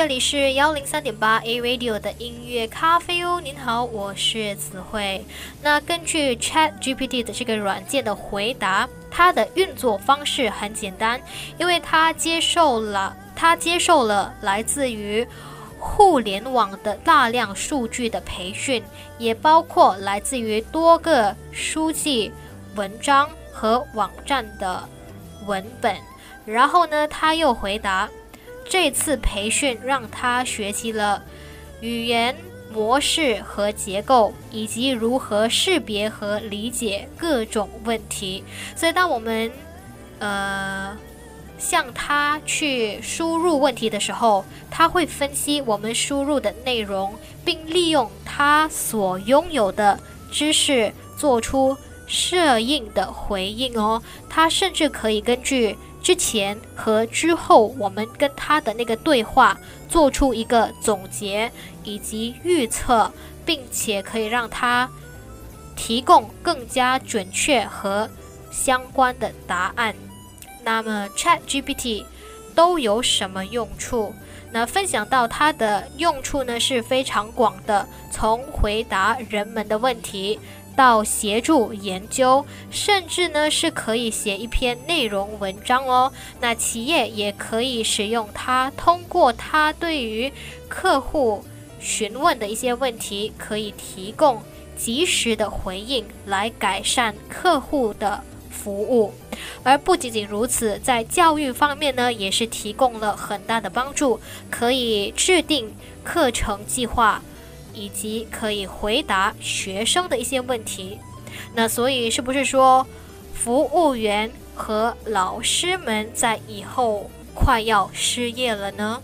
这里是幺零三点八 A Radio 的音乐咖啡哦。您好，我是子慧。那根据 Chat GPT 的这个软件的回答，它的运作方式很简单，因为它接受了它接受了来自于互联网的大量数据的培训，也包括来自于多个书籍、文章和网站的文本。然后呢，他又回答。这次培训让他学习了语言模式和结构，以及如何识别和理解各种问题。所以，当我们呃向他去输入问题的时候，他会分析我们输入的内容，并利用他所拥有的知识做出适应的回应哦。他甚至可以根据。之前和之后，我们跟他的那个对话，做出一个总结以及预测，并且可以让他提供更加准确和相关的答案。那么，ChatGPT 都有什么用处？那分享到它的用处呢是非常广的，从回答人们的问题。到协助研究，甚至呢是可以写一篇内容文章哦。那企业也可以使用它，通过它对于客户询问的一些问题，可以提供及时的回应，来改善客户的服务。而不仅仅如此，在教育方面呢，也是提供了很大的帮助，可以制定课程计划。以及可以回答学生的一些问题，那所以是不是说，服务员和老师们在以后快要失业了呢？